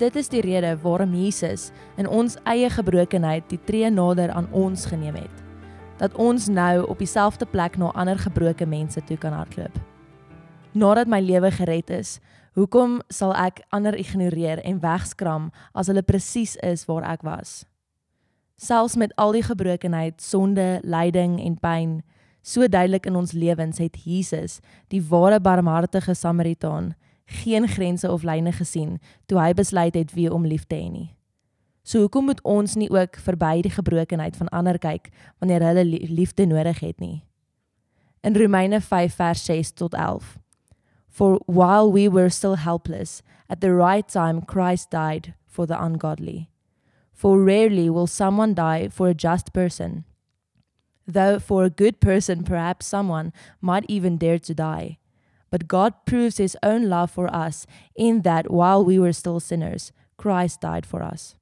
dit is die rede waarom Jesus in ons eie gebrokenheid die tree nader aan ons geneem het. Dat ons nou op dieselfde plek na ander gebroke mense toe kan hardloop. Nadat my lewe gered is, hoekom sal ek ander ignoreer en wegskram as hulle presies is waar ek was? Selfs met al die gebrokenheid, sonde, lyding en pyn, so duidelik in ons lewens het Jesus, die ware barmhartige Samaritaan, geen grense of lyne gesien toe hy besluit het wie om lief te hê nie. So hoekom moet ons nie ook verby die gebrokenheid van ander kyk wanneer hulle liefde nodig het nie? In Romeine 5 vers 6 tot 11. For while we were still helpless, at the right time Christ died for the ungodly. For rarely will someone die for a just person. Though for a good person, perhaps someone might even dare to die. But God proves his own love for us in that while we were still sinners, Christ died for us.